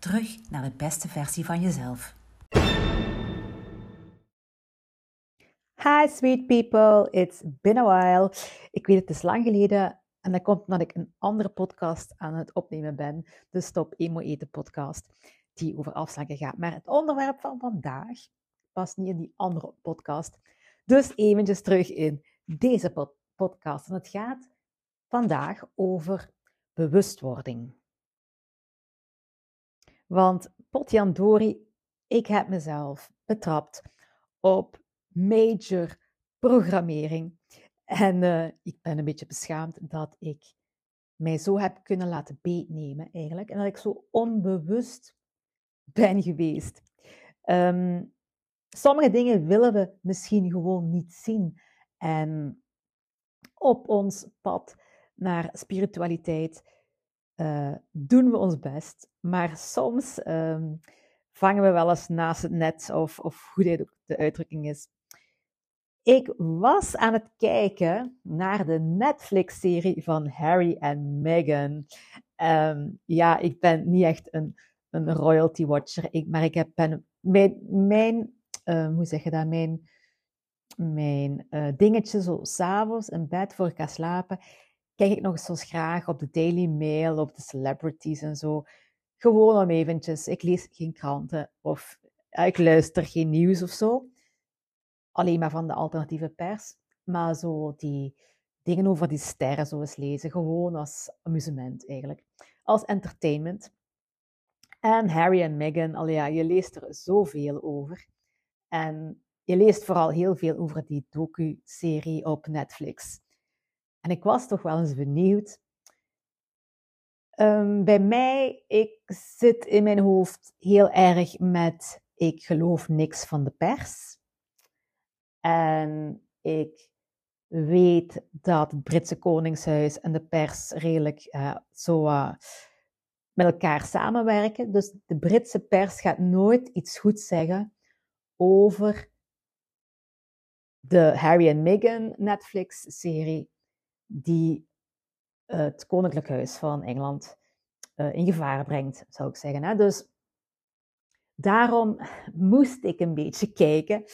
Terug naar de beste versie van jezelf. Hi sweet people, it's been a while. Ik weet het is lang geleden en dat komt omdat ik een andere podcast aan het opnemen ben, de Stop Emo Eten podcast, die over afslanken gaat. Maar het onderwerp van vandaag past niet in die andere podcast. Dus eventjes terug in deze podcast. En het gaat vandaag over bewustwording. Want potjandori, ik heb mezelf betrapt op major programmering. En uh, ik ben een beetje beschaamd dat ik mij zo heb kunnen laten beetnemen eigenlijk. En dat ik zo onbewust ben geweest. Um, sommige dingen willen we misschien gewoon niet zien. En op ons pad naar spiritualiteit uh, doen we ons best. Maar soms um, vangen we wel eens naast het net, of, of hoe dit ook de uitdrukking is. Ik was aan het kijken naar de Netflix-serie van Harry en Meghan. Um, ja, ik ben niet echt een, een royalty watcher, maar ik heb mijn, mijn uh, hoe zeg je dat, mijn, mijn uh, dingetje zo s'avonds in bed voor ik slapen, kijk ik nog eens graag op de Daily Mail, op de celebrities en zo. Gewoon om eventjes, ik lees geen kranten of ik luister geen nieuws of zo alleen maar van de alternatieve pers, maar zo die dingen over die sterren zo eens lezen, gewoon als amusement eigenlijk, als entertainment. En Harry en Meghan, al ja, je leest er zoveel over. En je leest vooral heel veel over die docu-serie op Netflix. En ik was toch wel eens benieuwd. Um, bij mij, ik zit in mijn hoofd heel erg met ik geloof niks van de pers. En ik weet dat het Britse Koningshuis en de pers redelijk uh, zo met elkaar samenwerken. Dus de Britse pers gaat nooit iets goed zeggen over de Harry en Meghan Netflix-serie, die het Koninklijk Huis van Engeland uh, in gevaar brengt, zou ik zeggen. Hè? Dus daarom moest ik een beetje kijken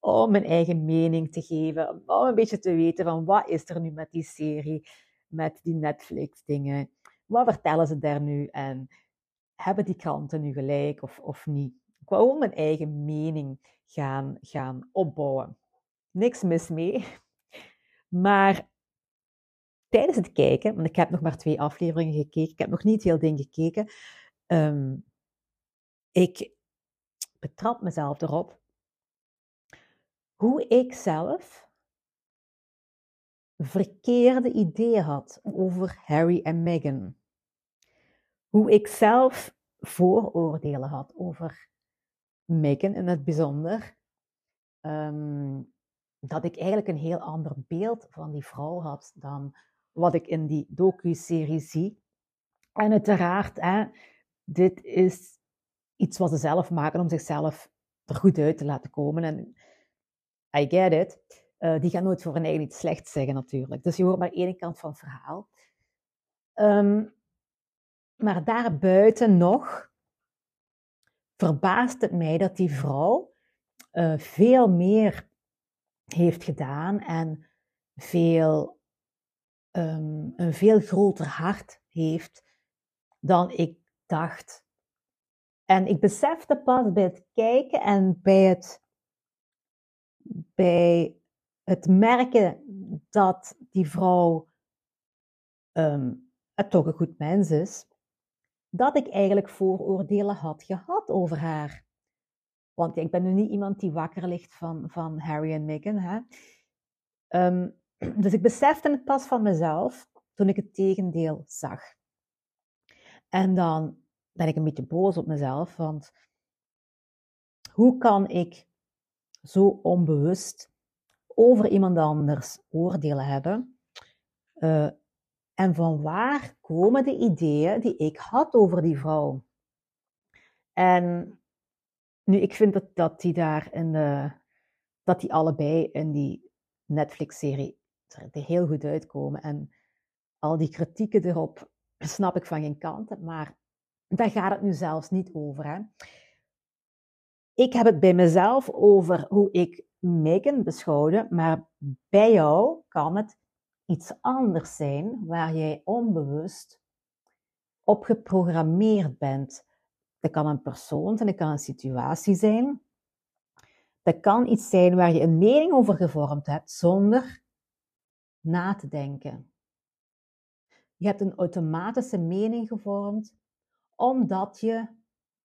om mijn eigen mening te geven, om een beetje te weten van wat is er nu met die serie, met die Netflix dingen, wat vertellen ze daar nu en hebben die kranten nu gelijk of, of niet. Ik mijn eigen mening gaan, gaan opbouwen. Niks mis mee. Maar tijdens het kijken, want ik heb nog maar twee afleveringen gekeken, ik heb nog niet heel ding gekeken, um, ik betrap mezelf erop hoe ik zelf verkeerde ideeën had over Harry en Meghan. Hoe ik zelf vooroordelen had over Meghan in het bijzonder. Um, dat ik eigenlijk een heel ander beeld van die vrouw had dan wat ik in die docu-serie zie. En uiteraard, hè, dit is iets wat ze zelf maken om zichzelf er goed uit te laten komen. En I get it. Uh, die gaan nooit voor een eigen iets slechts zeggen natuurlijk. Dus je hoort maar één kant van het verhaal. Um, maar daarbuiten nog verbaast het mij dat die vrouw uh, veel meer heeft gedaan en veel, um, een veel groter hart heeft dan ik dacht. En ik besefte pas bij het kijken en bij het bij het merken dat die vrouw um, toch een goed mens is, dat ik eigenlijk vooroordelen had gehad over haar. Want ik ben nu niet iemand die wakker ligt van, van Harry en Meghan. Hè? Um, dus ik besefte het pas van mezelf toen ik het tegendeel zag. En dan ben ik een beetje boos op mezelf, want Hoe kan ik zo onbewust over iemand anders oordelen hebben? Uh, en van waar komen de ideeën die ik had over die vrouw? En nu, ik vind dat, dat die daar in de, dat die allebei in die Netflix-serie er heel goed uitkomen. En al die kritieken erop snap ik van geen kant. Maar daar gaat het nu zelfs niet over. Hè. Ik heb het bij mezelf over hoe ik Megan beschouwde, maar bij jou kan het iets anders zijn waar jij onbewust op geprogrammeerd bent. Dat kan een persoon zijn, dat kan een situatie zijn. Dat kan iets zijn waar je een mening over gevormd hebt zonder na te denken. Je hebt een automatische mening gevormd omdat je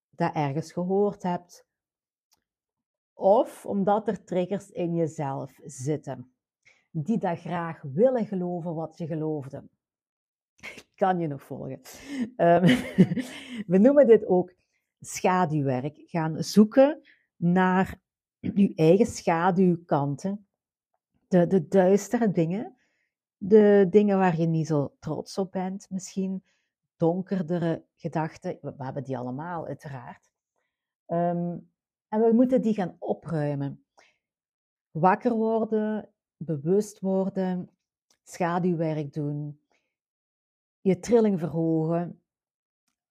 dat ergens gehoord hebt. Of omdat er triggers in jezelf zitten die dat graag willen geloven wat je geloofde. Kan je nog volgen? Um, we noemen dit ook schaduwwerk. Gaan zoeken naar je eigen schaduwkanten, de, de duistere dingen, de dingen waar je niet zo trots op bent, misschien donkerdere gedachten. We, hebben die allemaal, uiteraard. Um, en we moeten die gaan opruimen. Wakker worden, bewust worden, schaduwwerk doen, je trilling verhogen.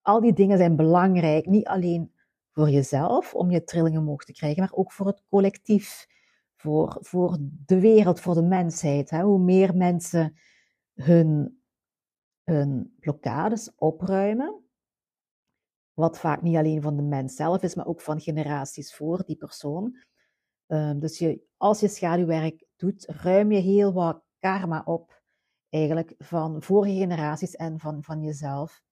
Al die dingen zijn belangrijk, niet alleen voor jezelf om je trillingen omhoog te krijgen, maar ook voor het collectief, voor, voor de wereld, voor de mensheid. Hè? Hoe meer mensen hun, blokkades opruimen, wat vaak niet alleen van de mens zelf is, maar ook van generaties voor die persoon. Um, dus je, als je schaduwwerk doet, ruim je heel wat karma op, eigenlijk, van vorige generaties en van, van jezelf.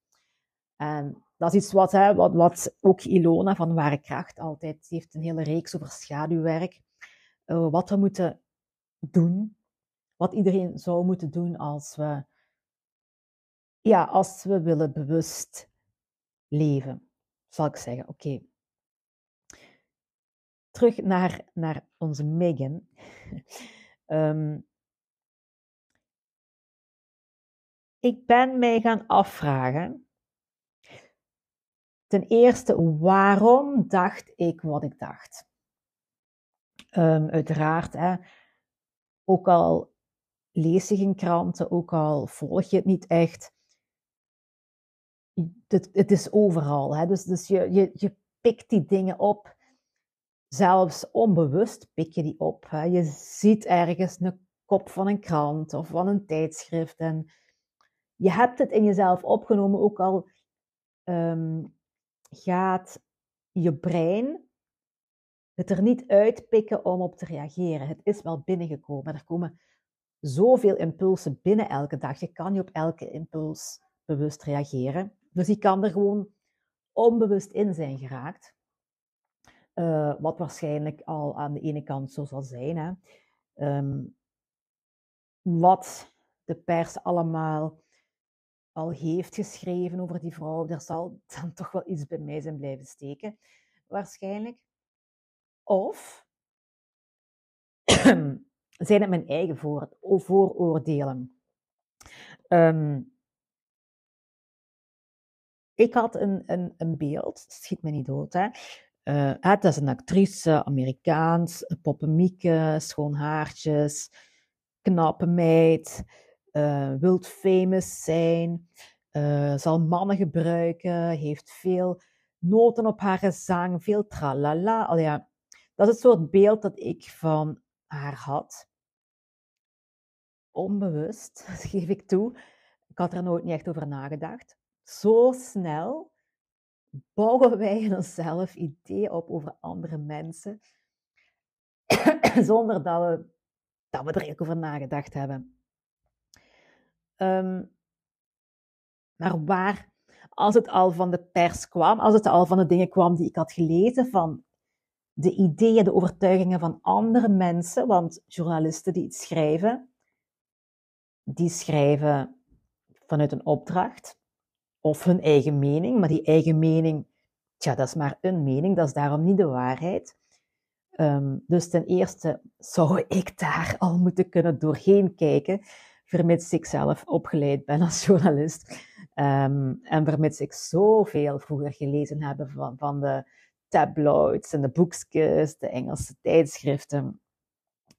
En dat is iets wat, hè, wat, wat ook Ilona van Ware Kracht altijd heeft een hele reeks over schaduwwerk. Uh, wat we moeten doen, wat iedereen zou moeten doen als we, ja, als we willen bewust leven, zal ik zeggen. Oké. Terug naar, naar onze Megan. um, ik ben mij gaan afvragen. Ten eerste, waarom dacht ik wat ik dacht? Um, uiteraard, hè, ook al lees je geen kranten, ook al volg je het niet echt, het, het is overal. Hè? Dus, dus je, je, je pikt die dingen op, zelfs onbewust pik je die op. Hè? Je ziet ergens een kop van een krant of van een tijdschrift en je hebt het in jezelf opgenomen, ook al um, gaat je brein het er niet uitpikken om op te reageren. Het is wel binnengekomen. Er komen zoveel impulsen binnen elke dag. Je kan niet op elke impuls bewust reageren. Dus die kan er gewoon onbewust in zijn geraakt. Uh, wat waarschijnlijk al aan de ene kant zo zal zijn. Hè. Um, wat de pers allemaal al heeft geschreven over die vrouw, daar zal dan toch wel iets bij mij zijn blijven steken, waarschijnlijk. Of zijn het mijn eigen voor, vooroordelen? Um, ik had een, een, een beeld, schiet me niet dood, hè. Uh, het is een actrice, Amerikaans, poppenmieke, schoon haartjes, knappe meid, uh, wilt famous zijn, uh, zal mannen gebruiken, heeft veel noten op haar gezang, veel tralala. Al ja, dat is het soort beeld dat ik van haar had. Onbewust, geef ik toe. Ik had er nooit niet echt over nagedacht zo snel bouwen wij in onszelf ideeën op over andere mensen, zonder dat we, dat we er eigenlijk over nagedacht hebben. Um, maar waar, als het al van de pers kwam, als het al van de dingen kwam die ik had gelezen, van de ideeën, de overtuigingen van andere mensen, want journalisten die iets schrijven, die schrijven vanuit een opdracht of hun eigen mening, maar die eigen mening Tja, dat is maar een mening, dat is daarom niet de waarheid. Ehm, dus ten eerste zou ik daar al moeten kunnen doorheen kijken, vermits ik zelf opgeleid ben als journalist. Ehm, en vermits ik zoveel vroeger gelezen heb van, van de tabloids en de boekjes, de Engelse tijdschriften.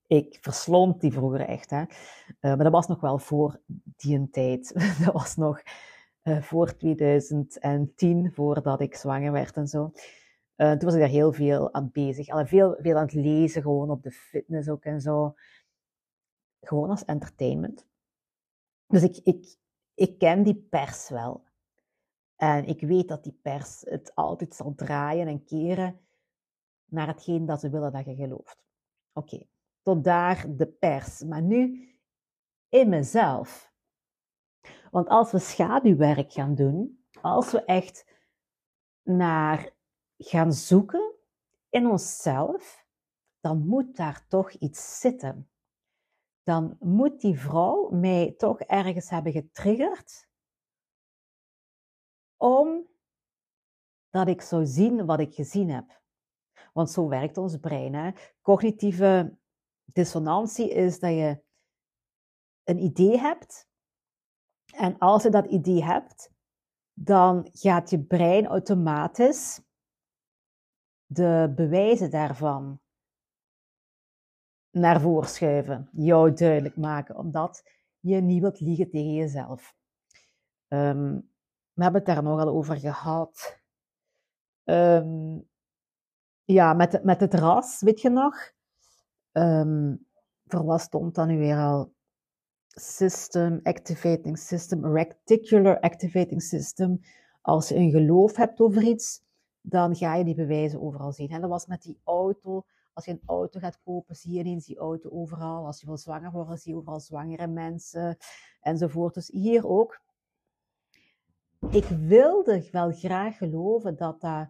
Ik verslond die vroeger echt. Hè. Uh, maar dat was nog wel voor die een tijd. dat was nog uh, voor 2010, voordat ik zwanger werd en zo. Uh, toen was ik daar heel veel aan bezig. Al veel, veel aan het lezen, gewoon op de fitness ook en zo. Gewoon als entertainment. Dus ik, ik, ik ken die pers wel. En ik weet dat die pers het altijd zal draaien en keren naar hetgeen dat ze willen dat je gelooft. Oké, tot daar de pers. Maar nu in mezelf. Want als we schaduwwerk gaan doen, als we echt naar gaan zoeken in onszelf, dan moet daar toch iets zitten. Dan moet die vrouw mij toch ergens hebben getriggerd om dat ik zou zien wat ik gezien heb. Want zo werkt ons brein. Hè? Cognitieve dissonantie is dat je een idee hebt. En als je dat idee hebt, dan gaat je brein automatisch de bewijzen daarvan naar voren schuiven, jou duidelijk maken, omdat je niet wilt liegen tegen jezelf. Um, we hebben het daar nogal over gehad. Um, ja, met, met het ras, weet je nog? Um, voor wat stond dan nu weer al? System, activating system, reticular activating system. Als je een geloof hebt over iets, dan ga je die bewijzen overal zien. En dat was met die auto. Als je een auto gaat kopen, zie je ineens die auto overal. Als je wil zwanger worden, zie je overal zwangere mensen enzovoort. Dus hier ook. Ik wilde wel graag geloven dat dat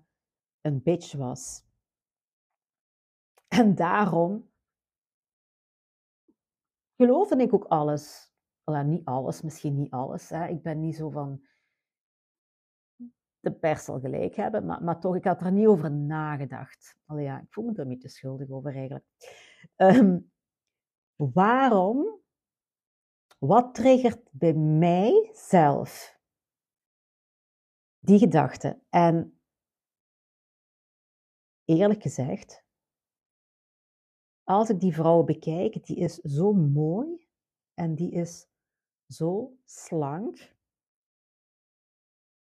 een bitch was. En daarom geloofde ik ook alles. Well, niet alles, misschien niet alles. Hè. Ik ben niet zo van de pers zal gelijk hebben, maar, maar toch, ik had er niet over nagedacht. Ja, ik voel me er een beetje schuldig over eigenlijk. Um, waarom, wat triggert bij mij zelf die gedachte? En eerlijk gezegd, als ik die vrouw bekijk, die is zo mooi en die is zo slank.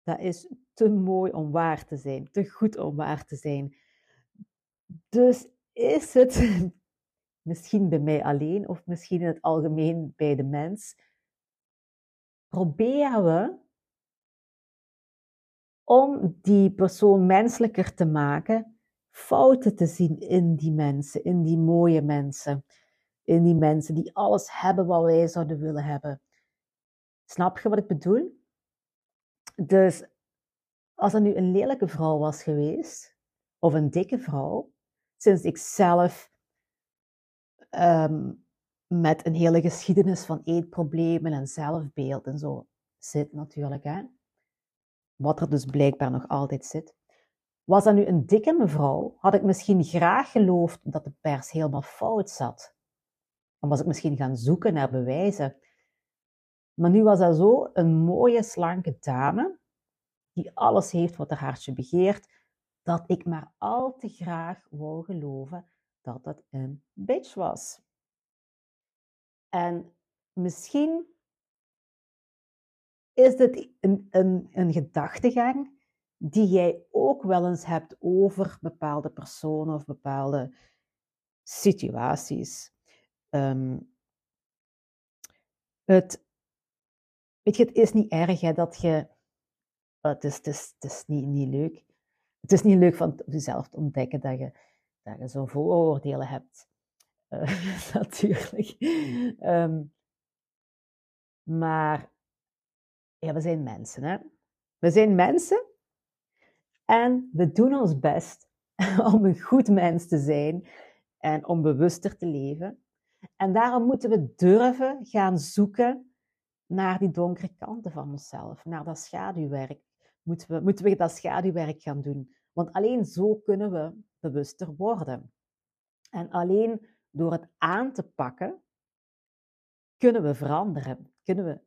Dat is te mooi om waar te zijn, te goed om waar te zijn. Dus is het misschien bij mij alleen of misschien in het algemeen bij de mens, proberen we om die persoon menselijker te maken, fouten te zien in die mensen, in die mooie mensen, in die mensen die alles hebben wat wij zouden willen hebben. Snap je wat ik bedoel? Dus als er nu een lelijke vrouw was geweest, of een dikke vrouw, sinds ik zelf um, met een hele geschiedenis van eetproblemen en zelfbeeld en zo zit natuurlijk, hè? Wat er dus blijkbaar nog altijd zit. Was dat nu een dikke mevrouw, had ik misschien graag geloofd dat de pers helemaal fout zat. Dan was ik misschien gaan zoeken naar bewijzen. Maar nu was dat zo een mooie, slanke dame, die alles heeft wat haar hartje begeert, dat ik maar al te graag wou geloven dat het een bitch was. En misschien is dit een, een, een gedachtegang die jij ook wel eens hebt over bepaalde personen of bepaalde situaties. Um, het, weet je, het is niet erg dat je het is, het is, het is niet, niet leuk. Het is niet leuk van jezelf te ontdekken dat je, dat je zo'n vooroordelen hebt. Uh, natuurlijk. Um, maar ja, we zijn mensen. Hè? We zijn mensen en we doen ons best om een goed mens te zijn en om bewuster te leven. En daarom moeten we durven gaan zoeken naar die donkere kanten van onszelf, naar dat schaduwwerk moeten we, moeten we dat schaduwwerk gaan doen. Want alleen zo kunnen we bewuster worden. En alleen door het aan te pakken, kunnen we veranderen. Kunnen we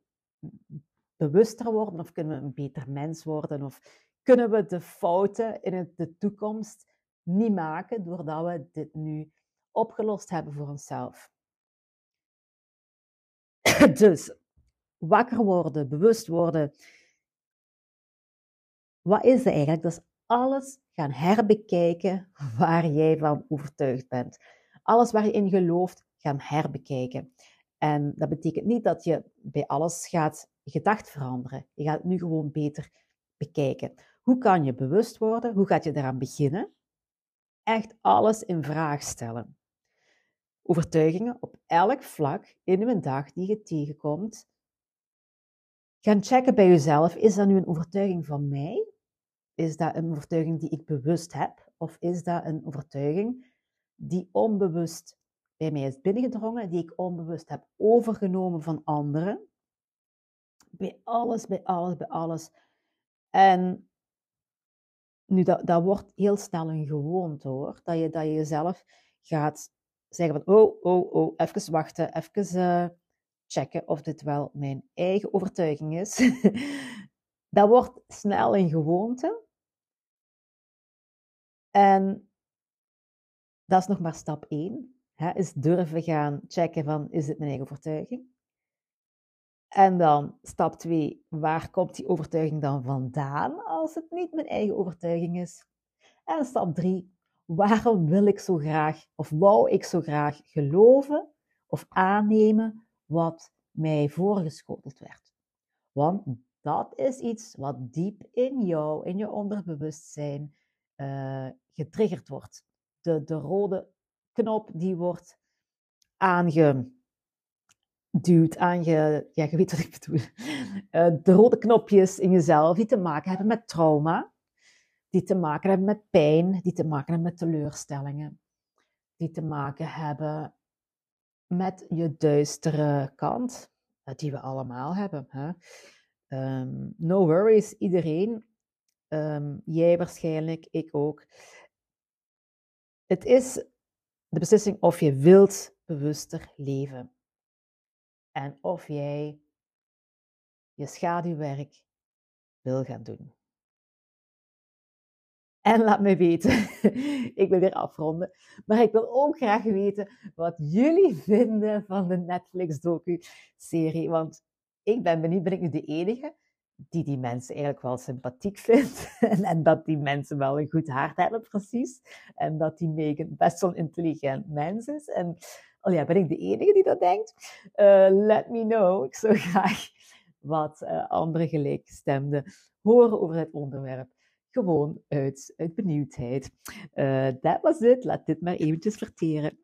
bewuster worden of kunnen we een beter mens worden of kunnen we de fouten in de toekomst niet maken doordat we dit nu opgelost hebben voor onszelf. Dus wakker worden, bewust worden. Wat is het eigenlijk? Dat is alles gaan herbekijken waar jij van overtuigd bent. Alles waar je in gelooft, gaan herbekijken. En dat betekent niet dat je bij alles gaat gedacht veranderen. Je gaat het nu gewoon beter bekijken. Hoe kan je bewust worden? Hoe gaat je eraan beginnen? Echt alles in vraag stellen. Overtuigingen op elk vlak in een dag die je tegenkomt. Gaan checken bij jezelf, is dat nu een overtuiging van mij? Is dat een overtuiging die ik bewust heb? Of is dat een overtuiging die onbewust bij mij is binnengedrongen, die ik onbewust heb overgenomen van anderen? Bij alles, bij alles, bij alles. En nu, dat, dat wordt heel snel een gewoonte hoor. Dat je, dat je jezelf gaat zeggen van, oh, oh, oh, even wachten, even uh, checken of dit wel mijn eigen overtuiging is. dat wordt snel een gewoonte. En dat is nog maar stap 1. Hè, is durven gaan checken van, is dit mijn eigen overtuiging? En dan stap 2, waar komt die overtuiging dan vandaan als het niet mijn eigen overtuiging is? En stap 3, waarom wil ik zo graag of wou ik zo graag geloven of aannemen wat mij voorgeschoteld werd? Want dat is iets wat diep in jou, in je onderbewustzijn, uh, getriggerd wordt. De, de rode knop die wordt aange duwt aan je, ja, je weet wat ik bedoel, uh, de rode knopjes in jezelf die te maken hebben met trauma, die te maken hebben met pijn, die te maken hebben met teleurstellingen, die te maken hebben met je duistere kant, uh, die we allemaal hebben. Hè? Um, no worries, iedereen. Um, jij waarschijnlijk, ik ook. Het is de beslissing of je wilt bewuster leven en of jij je schaduwwerk wil gaan doen. En laat me weten, ik wil weer afronden, maar ik wil ook graag weten wat jullie vinden van de Netflix-docu-serie. Want ik ben benieuwd, ben ik nu de enige die die mensen eigenlijk wel sympathiek vindt. en, dat die mensen wel een goed hart hebben, precies. En dat die Megan best wel intelligent mens is. En Ja, ben ik de enige die dat denkt? Uh, let me know. Ik zou graag wat uh, andere gelijkgestemden horen over het onderwerp. Gewoon uit, uit benieuwdheid. Uh, dat was het. Laat dit maar eventjes verteren.